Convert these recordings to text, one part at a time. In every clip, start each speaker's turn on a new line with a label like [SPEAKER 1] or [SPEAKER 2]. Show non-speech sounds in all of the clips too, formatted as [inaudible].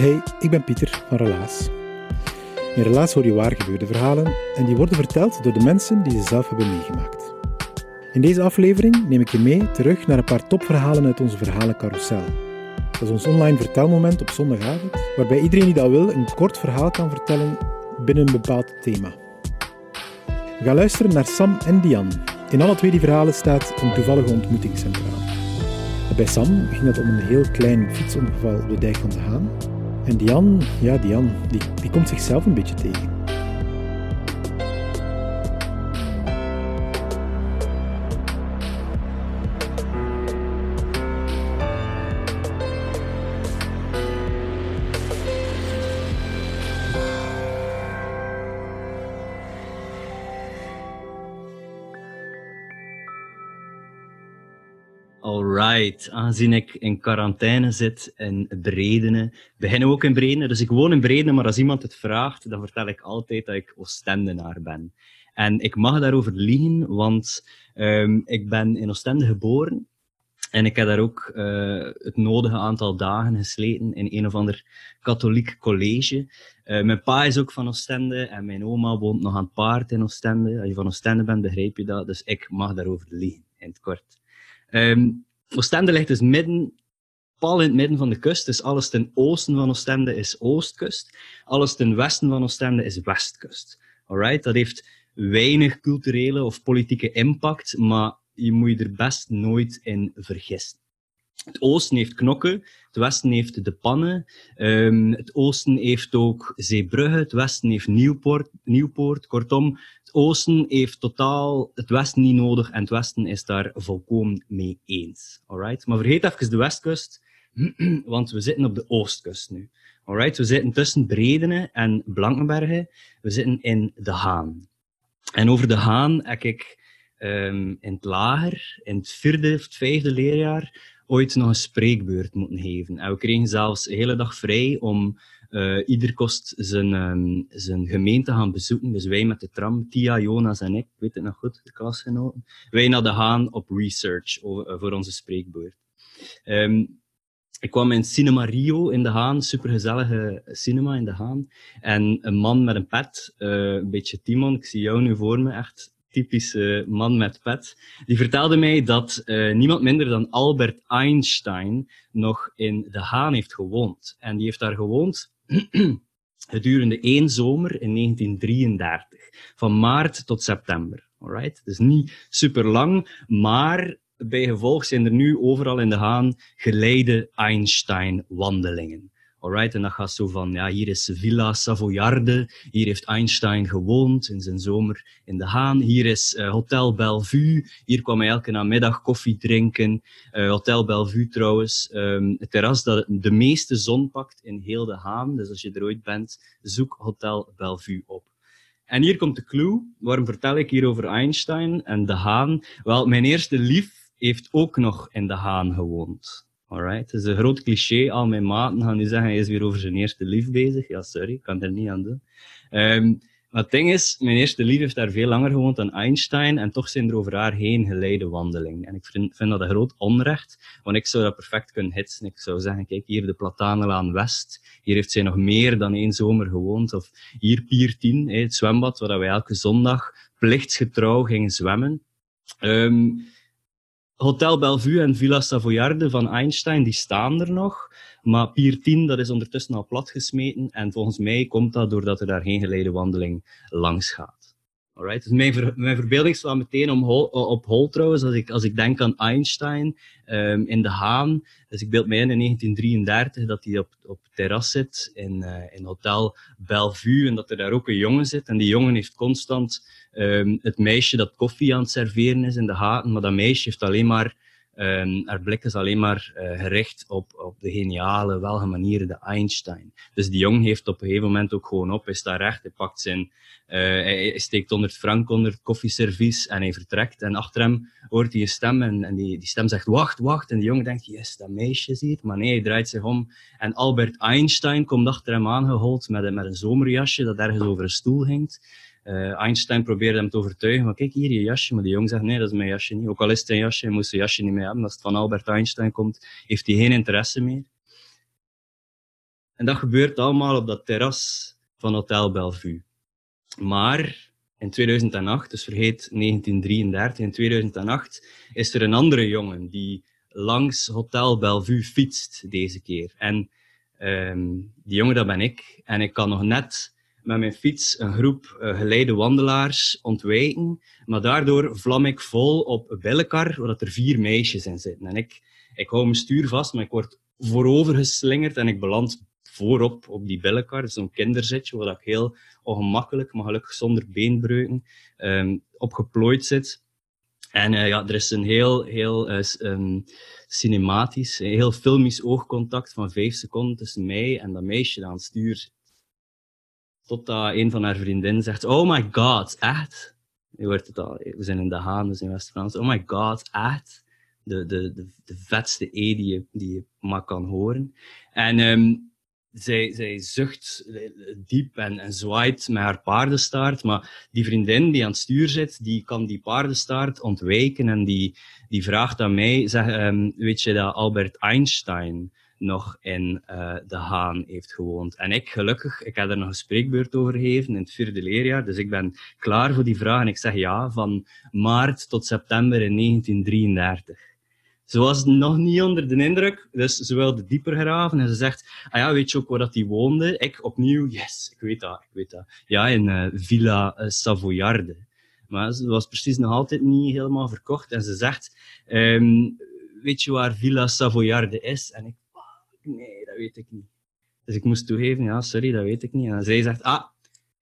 [SPEAKER 1] Hey, ik ben Pieter van Relaas. In Relaas hoor je waargebeurde verhalen en die worden verteld door de mensen die ze zelf hebben meegemaakt. In deze aflevering neem ik je mee terug naar een paar topverhalen uit onze verhalencarousel. Dat is ons online vertelmoment op zondagavond, waarbij iedereen die dat wil een kort verhaal kan vertellen binnen een bepaald thema. We gaan luisteren naar Sam en Dian. In alle twee die verhalen staat een toevallige ontmoeting centraal. Bij Sam ging het om een heel klein fietsongeval op de dijk van de Haan, en Dian, ja, Dian, die, die komt zichzelf een beetje tegen.
[SPEAKER 2] Alright, aangezien ik in quarantaine zit in Bredene, beginnen we ook in Bredene. Dus ik woon in Bredene, maar als iemand het vraagt, dan vertel ik altijd dat ik Oostendenaar ben. En ik mag daarover liegen, want um, ik ben in Oostende geboren. En ik heb daar ook uh, het nodige aantal dagen gesleten in een of ander katholiek college. Uh, mijn pa is ook van Oostende en mijn oma woont nog aan het paard in Oostende. Als je van Oostende bent, begrijp je dat. Dus ik mag daarover liegen, in het kort. Um, Oostende ligt dus midden, pal in het midden van de kust. Dus alles ten oosten van Oostende is oostkust. Alles ten westen van Oostende is westkust. Alright? Dat heeft weinig culturele of politieke impact, maar je moet je er best nooit in vergissen. Het oosten heeft knokken, het westen heeft de pannen, um, het oosten heeft ook Zeebrugge, het westen heeft Nieuwpoort, Nieuwpoort. Kortom, het oosten heeft totaal het westen niet nodig en het westen is daar volkomen mee eens. Alright? Maar vergeet even de westkust, [clears throat] want we zitten op de oostkust nu. Alright? We zitten tussen Bredene en Blankenberge. We zitten in De Haan. En over De Haan heb ik um, in het lager, in het vierde of het vijfde leerjaar, ooit nog een spreekbeurt moeten geven. En we kregen zelfs de hele dag vrij om uh, ieder kost zijn, um, zijn gemeente gaan bezoeken. Dus wij met de tram, Tia, Jonas en ik, weet het nog goed, de klasgenoten. Wij naar de Haan op research uh, voor onze spreekbeurt. Um, ik kwam in Cinema Rio in de Haan, supergezellige cinema in de Haan. En een man met een pet, uh, een beetje Timon, ik zie jou nu voor me, echt typische man met pet, die vertelde mij dat uh, niemand minder dan Albert Einstein nog in De Haan heeft gewoond. En die heeft daar gewoond [clears throat] gedurende één zomer in 1933, van maart tot september. Alright? Dus niet super lang, maar bij gevolg zijn er nu overal in De Haan geleide Einstein-wandelingen. Alright, en dat gaat zo van, ja, hier is Villa Savoyarde, hier heeft Einstein gewoond in zijn zomer in de Haan, hier is uh, Hotel Bellevue, hier kwam hij elke namiddag koffie drinken, uh, Hotel Bellevue trouwens, um, het terras dat de meeste zon pakt in heel de Haan, dus als je er ooit bent, zoek Hotel Bellevue op. En hier komt de clue, waarom vertel ik hier over Einstein en de Haan? Wel, mijn eerste lief heeft ook nog in de Haan gewoond. Alright, het is een groot cliché. Al mijn maten gaan nu zeggen, hij is weer over zijn eerste lief bezig. Ja, sorry, ik kan er niet aan doen. Um, maar het ding is, mijn eerste lief heeft daar veel langer gewoond dan Einstein en toch zijn er over haar heen geleide wandelingen. En ik vind, vind dat een groot onrecht, want ik zou dat perfect kunnen hitsen. Ik zou zeggen, kijk, hier de Platanenlaan West, hier heeft zij nog meer dan één zomer gewoond. Of hier Pier 10, het zwembad, waar wij elke zondag plichtsgetrouw gingen zwemmen. Um, Hotel Bellevue en Villa Savoyarde van Einstein, die staan er nog. Maar Pier 10, dat is ondertussen al platgesmeten. En volgens mij komt dat doordat er daar geen geleide wandeling langs gaat. Dus mijn, ver, verbeelding slaat meteen om op hol trouwens, als ik, als ik denk aan Einstein um, in De Haan. Dus ik beeld mij in in 1933 dat hij op, op terras zit in, uh, in Hotel Bellevue en dat er daar ook een jongen zit. En die jongen heeft constant um, het meisje dat koffie aan het serveren is in de haten, maar dat meisje heeft alleen maar Um, haar blik is alleen maar uh, gericht op, op de geniale, welgemanierde Einstein. Dus die jong heeft op een gegeven moment ook gewoon op, hij staat recht, hij pakt zijn, uh, hij, steekt 100 frank onder het koffieservies en hij vertrekt. En achter hem hoort hij een stem en, en die, die stem zegt, wacht, wacht. En de jongen denkt, yes, dat meisje is hier. Maar nee, hij draait zich om. En Albert Einstein komt achter hem aangehold met, met een zomerjasje dat ergens over een stoel hangt. Uh, Einstein probeerde hem te overtuigen van kijk hier je jasje, maar de jong zegt nee dat is mijn jasje niet. Ook al is het een jasje, hij moest zijn jasje niet mee hebben. Als het van Albert Einstein komt, heeft hij geen interesse meer. En dat gebeurt allemaal op dat terras van Hotel Bellevue. Maar in 2008, dus vergeet 1933, in 2008 is er een andere jongen die langs Hotel Bellevue fietst deze keer. En um, die jongen dat ben ik. En ik kan nog net met mijn fiets een groep uh, geleide wandelaars ontwijken. Maar daardoor vlam ik vol op een billekar, waar er vier meisjes in zitten. En ik, ik hou mijn stuur vast, maar ik word voorover geslingerd en ik beland voorop op die billekar. Zo'n kinderzitje, waar ik heel ongemakkelijk, maar gelukkig zonder beenbreuken, um, opgeplooid zit. En uh, ja, er is een heel, heel uh, cinematisch, heel filmisch oogcontact van vijf seconden tussen mij en dat meisje dat aan het stuur Totdat een van haar vriendinnen zegt, oh my god, echt? Je hoort het al, we zijn in De Haan, dus in West-Frans. Oh my god, echt? De, de, de, de vetste E die je, maar kan horen. En um, zij, zij zucht diep en, en zwaait met haar paardenstaart, maar die vriendin die aan het stuur zit, die kan die paardenstaart ontwijken en die, die vraagt aan mij, zeg, um, weet je dat Albert Einstein nog in uh, De Haan heeft gewoond. En ik, gelukkig, ik heb er nog een spreekbeurt over gegeven in het vierde leerjaar, dus ik ben klaar voor die vraag en ik zeg ja, van maart tot september in 1933. Ze was nog niet onder de indruk, dus ze wilde dieper graven en ze zegt, ah ja, weet je ook waar dat die woonde? Ik opnieuw, yes, ik weet dat, ik weet dat. Ja, in uh, Villa uh, Savoyarde. Maar ze was precies nog altijd niet helemaal verkocht en ze zegt, um, weet je waar Villa Savoyarde is? En ik nee, dat weet ik niet. Dus ik moest toegeven, ja, sorry, dat weet ik niet. En zij zegt, ah,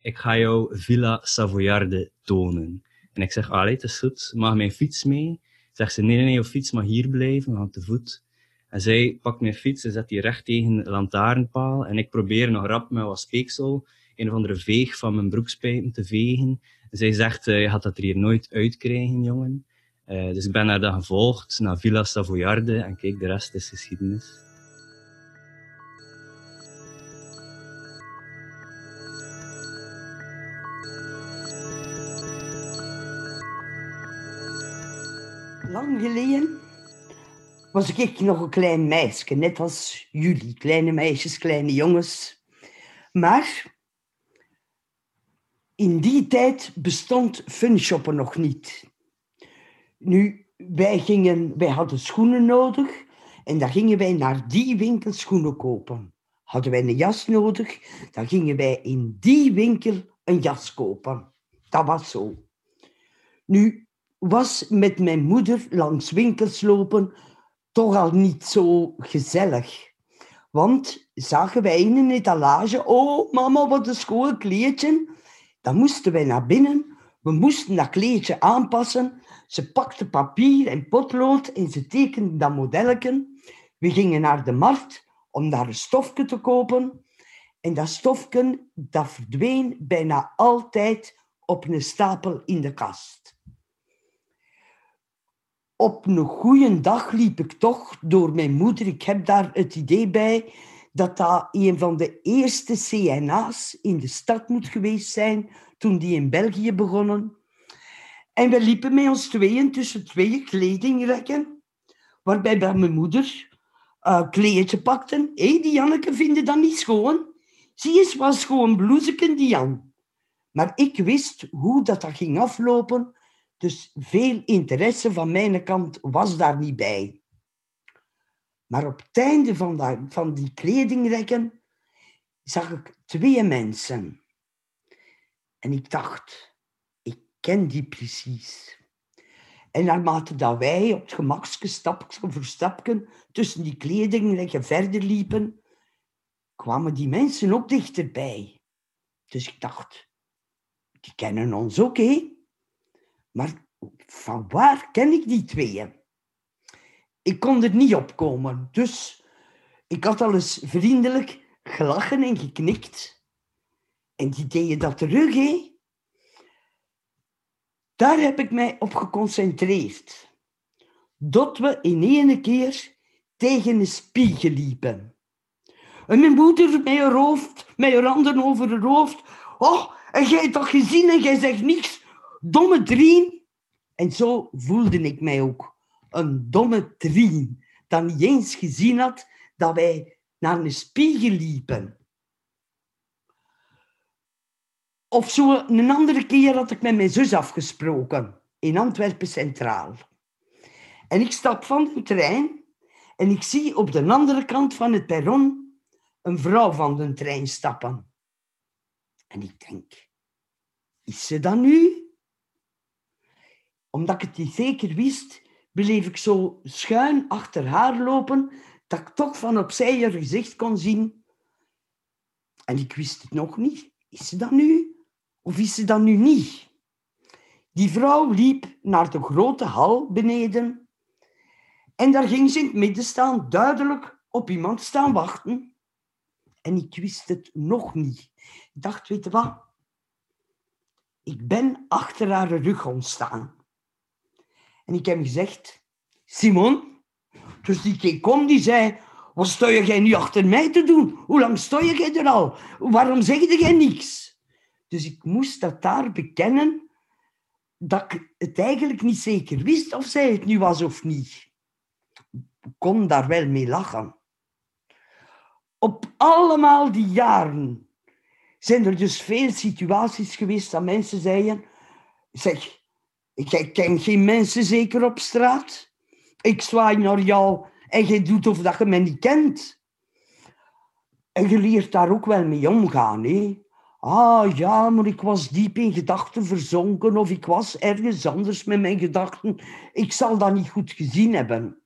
[SPEAKER 2] ik ga jou Villa Savoyarde tonen. En ik zeg, allee, het is goed, mag mijn fiets mee? Zegt ze, nee, nee, nee, je fiets mag hier blijven, aan te voet. En zij pakt mijn fiets en zet die recht tegen de lantaarnpaal. En ik probeer nog rap met wat speeksel een of andere veeg van mijn broekspijpen te vegen. En zij zegt, uh, je gaat dat er hier nooit uitkrijgen, jongen. Uh, dus ik ben haar dan gevolgd naar Villa Savoyarde en kijk, de rest is geschiedenis.
[SPEAKER 3] Geleden was ik nog een klein meisje, net als jullie, kleine meisjes, kleine jongens. Maar in die tijd bestond funshoppen nog niet. Nu, wij, gingen, wij hadden schoenen nodig en dan gingen wij naar die winkel schoenen kopen. Hadden wij een jas nodig, dan gingen wij in die winkel een jas kopen. Dat was zo. Nu, was met mijn moeder langs winkels lopen toch al niet zo gezellig. Want zagen wij in een etalage, oh mama, wat een schoon kleedje. Dan moesten wij naar binnen, we moesten dat kleedje aanpassen. Ze pakte papier en potlood en ze tekende dat modelletje. We gingen naar de markt om daar een stofje te kopen. En dat stofje dat verdween bijna altijd op een stapel in de kast op een goede dag liep ik toch door mijn moeder. Ik heb daar het idee bij dat dat een van de eerste CNA's in de stad moet geweest zijn toen die in België begonnen. En we liepen met ons tweeën tussen twee kledingrekken, waarbij mijn moeder uh, kleedje pakte. Hé, hey, die Janneke vinden dat niet schoon. Zie eens wat schoon bloeseken, die Jan. Maar ik wist hoe dat, dat ging aflopen dus veel interesse van mijn kant was daar niet bij. Maar op het einde van, van die kledingrekken zag ik twee mensen. En ik dacht, ik ken die precies. En naarmate dat wij op het gemakske stapje voor stapje tussen die kleding verder liepen, kwamen die mensen ook dichterbij. Dus ik dacht, die kennen ons ook, hé? Maar van waar ken ik die tweeën? Ik kon er niet op komen, dus ik had al eens vriendelijk gelachen en geknikt. En die deden dat terug? Daar heb ik mij op geconcentreerd. Dat we in ene keer tegen een spiegel liepen. En mijn moeder met je hoofd, met je handen over haar hoofd. Oh, en jij hebt toch gezien en jij zegt niks. Domme drien. En zo voelde ik mij ook. Een domme drien. Dat niet eens gezien had dat wij naar een spiegel liepen. Of zo een andere keer had ik met mijn zus afgesproken. In Antwerpen Centraal. En ik stap van de trein en ik zie op de andere kant van het perron een vrouw van de trein stappen. En ik denk, is ze dat nu? Omdat ik het niet zeker wist, bleef ik zo schuin achter haar lopen, dat ik toch van opzij haar gezicht kon zien. En ik wist het nog niet. Is ze dat nu? Of is ze dat nu niet? Die vrouw liep naar de grote hal beneden en daar ging ze in het midden staan, duidelijk op iemand staan wachten. En ik wist het nog niet. Ik dacht, weet je wat? Ik ben achter haar rug ontstaan. En ik heb gezegd, Simon, dus die kom die zei, wat sta jij nu achter mij te doen? Hoe lang sta jij er al? Waarom zeg jij niks? Dus ik moest dat daar bekennen, dat ik het eigenlijk niet zeker wist of zij het nu was of niet. Ik kon daar wel mee lachen. Op allemaal die jaren zijn er dus veel situaties geweest dat mensen zeiden, zeg, ik ken geen mensen zeker op straat. Ik zwaai naar jou en je doet of dat je mij niet kent. En je leert daar ook wel mee omgaan. Hè? Ah ja, maar ik was diep in gedachten verzonken of ik was ergens anders met mijn gedachten. Ik zal dat niet goed gezien hebben.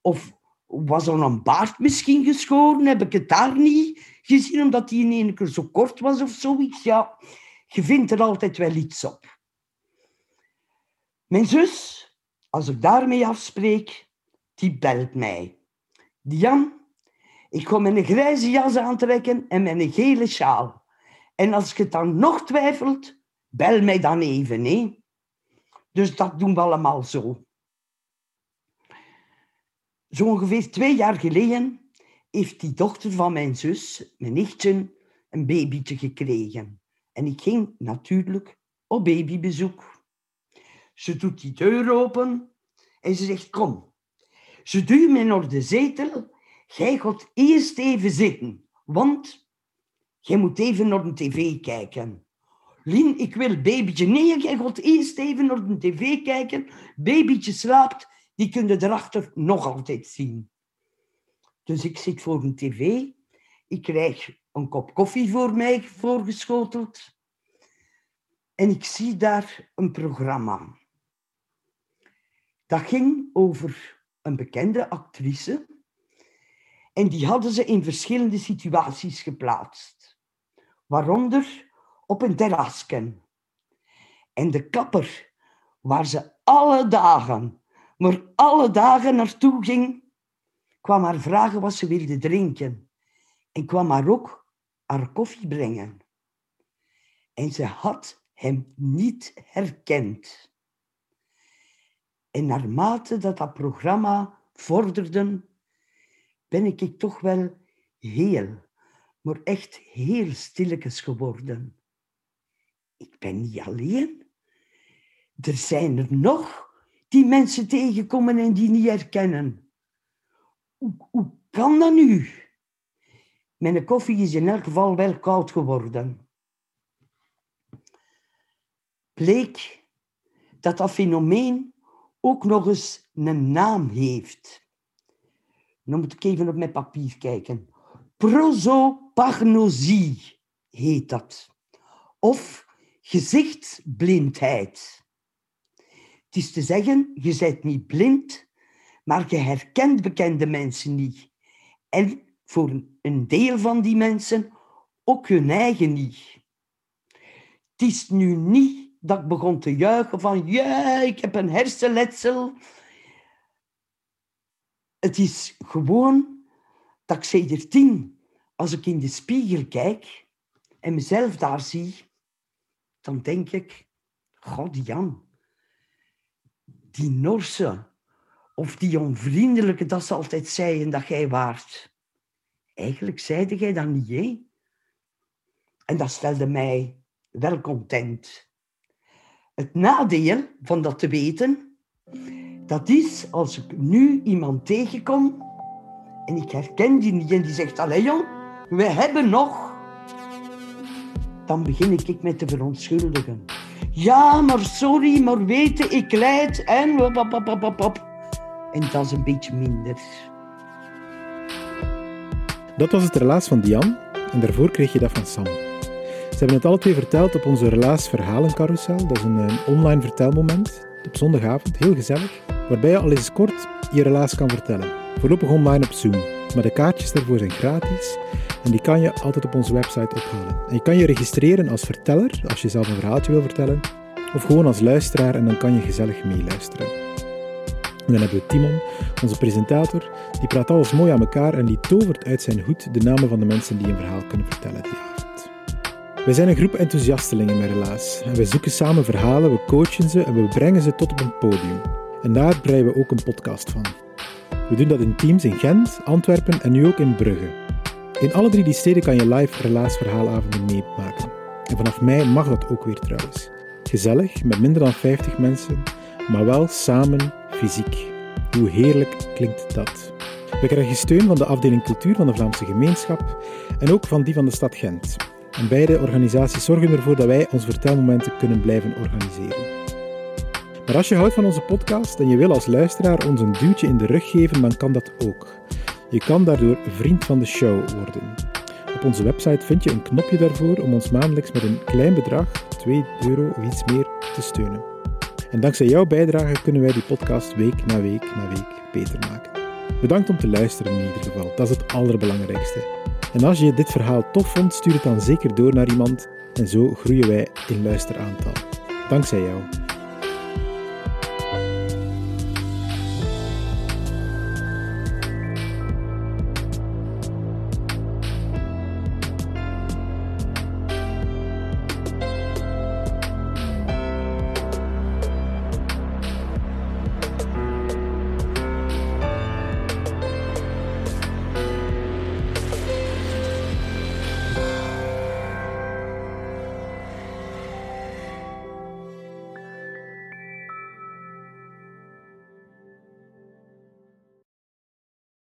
[SPEAKER 3] Of was er een baard misschien geschoren? Heb ik het daar niet gezien omdat die in één keer zo kort was of zoiets? Ja, je vindt er altijd wel iets op. Mijn zus, als ik daarmee afspreek, die belt mij. Dian, ik ga mijn grijze jas aantrekken en mijn gele sjaal. En als je dan nog twijfelt, bel mij dan even. Hè? Dus dat doen we allemaal zo. Zo ongeveer twee jaar geleden heeft die dochter van mijn zus, mijn nichtje, een babytje gekregen. En ik ging natuurlijk op babybezoek. Ze doet die deur open en ze zegt, kom. Ze duwt me naar de zetel. Jij gaat eerst even zitten, want jij moet even naar de tv kijken. Lien, ik wil babytje. Nee, jij gaat eerst even naar de tv kijken. Babytje slaapt, die kun je erachter nog altijd zien. Dus ik zit voor een tv. Ik krijg een kop koffie voor mij voorgeschoteld. En ik zie daar een programma. Dat ging over een bekende actrice. En die hadden ze in verschillende situaties geplaatst. Waaronder op een terrasken. En de kapper, waar ze alle dagen, maar alle dagen naartoe ging, kwam haar vragen wat ze wilde drinken. En kwam haar ook haar koffie brengen. En ze had hem niet herkend. En naarmate dat dat programma vorderde, ben ik toch wel heel, maar echt heel stilletjes geworden. Ik ben niet alleen. Er zijn er nog die mensen tegenkomen en die niet herkennen. Hoe, hoe kan dat nu? Mijn koffie is in elk geval wel koud geworden. Bleek dat dat fenomeen ook nog eens een naam heeft. Dan moet ik even op mijn papier kijken. Prosopagnosie heet dat. Of gezichtsblindheid. Het is te zeggen, je bent niet blind, maar je herkent bekende mensen niet. En voor een deel van die mensen ook hun eigen niet. Het is nu niet dat ik begon te juichen van ja, ik heb een hersenletsel. Het is gewoon dat ik tien, als ik in de spiegel kijk en mezelf daar zie, dan denk ik, god Jan, die Norse of die onvriendelijke dat ze altijd zeiden dat jij waart. Eigenlijk zeide jij dat niet? En dat stelde mij wel content. Het nadeel van dat te weten, dat is als ik nu iemand tegenkom en ik herken die niet en die zegt, allee jong, we hebben nog. Dan begin ik met te verontschuldigen. Ja, maar sorry, maar weten, ik leid en... En dat is een beetje minder.
[SPEAKER 1] Dat was het relaas van Diane en daarvoor kreeg je dat van Sam. Ze hebben het alle twee verteld op onze Relaas Verhalencarousel. Dat is een, online vertelmoment op zondagavond, heel gezellig, waarbij je al eens kort je relaas kan vertellen. Voorlopig online op Zoom. Maar de kaartjes daarvoor zijn gratis en die kan je altijd op onze website ophalen. En je kan je registreren als verteller, als je zelf een verhaaltje wil vertellen, of gewoon als luisteraar en dan kan je gezellig meeluisteren. En dan hebben we Timon, onze presentator, die praat alles mooi aan elkaar en die tovert uit zijn hoed de namen van de mensen die een verhaal kunnen vertellen die avond. Wij zijn een groep enthousiastelingen met Relaas. En wij zoeken samen verhalen, we coachen ze en we brengen ze tot op een podium. En daar breien we ook een podcast van. We doen dat in teams in Gent, Antwerpen en nu ook in Brugge. In alle drie die steden kan je live Relaas verhaalavonden meemaken. En vanaf mei mag dat ook weer trouwens. Gezellig, met minder dan 50 mensen, maar wel samen, fysiek. Hoe heerlijk klinkt dat? We krijgen steun van de afdeling cultuur van de Vlaamse gemeenschap en ook van die van de stad Gent. En beide organisaties zorgen ervoor dat wij onze vertelmomenten kunnen blijven organiseren. Maar als je houdt van onze podcast en je wil als luisteraar ons een duwtje in de rug geven, dan kan dat ook. Je kan daardoor vriend van de show worden. Op onze website vind je een knopje daarvoor om ons maandelijks met een klein bedrag, 2 euro of iets meer, te steunen. En dankzij jouw bijdrage kunnen wij die podcast week na week na week beter maken. Bedankt om te luisteren in ieder geval, dat is het allerbelangrijkste. En als je dit verhaal tof vond, stuur het dan zeker door naar iemand en zo groeien wij in luisteraantal. Dankzij jou.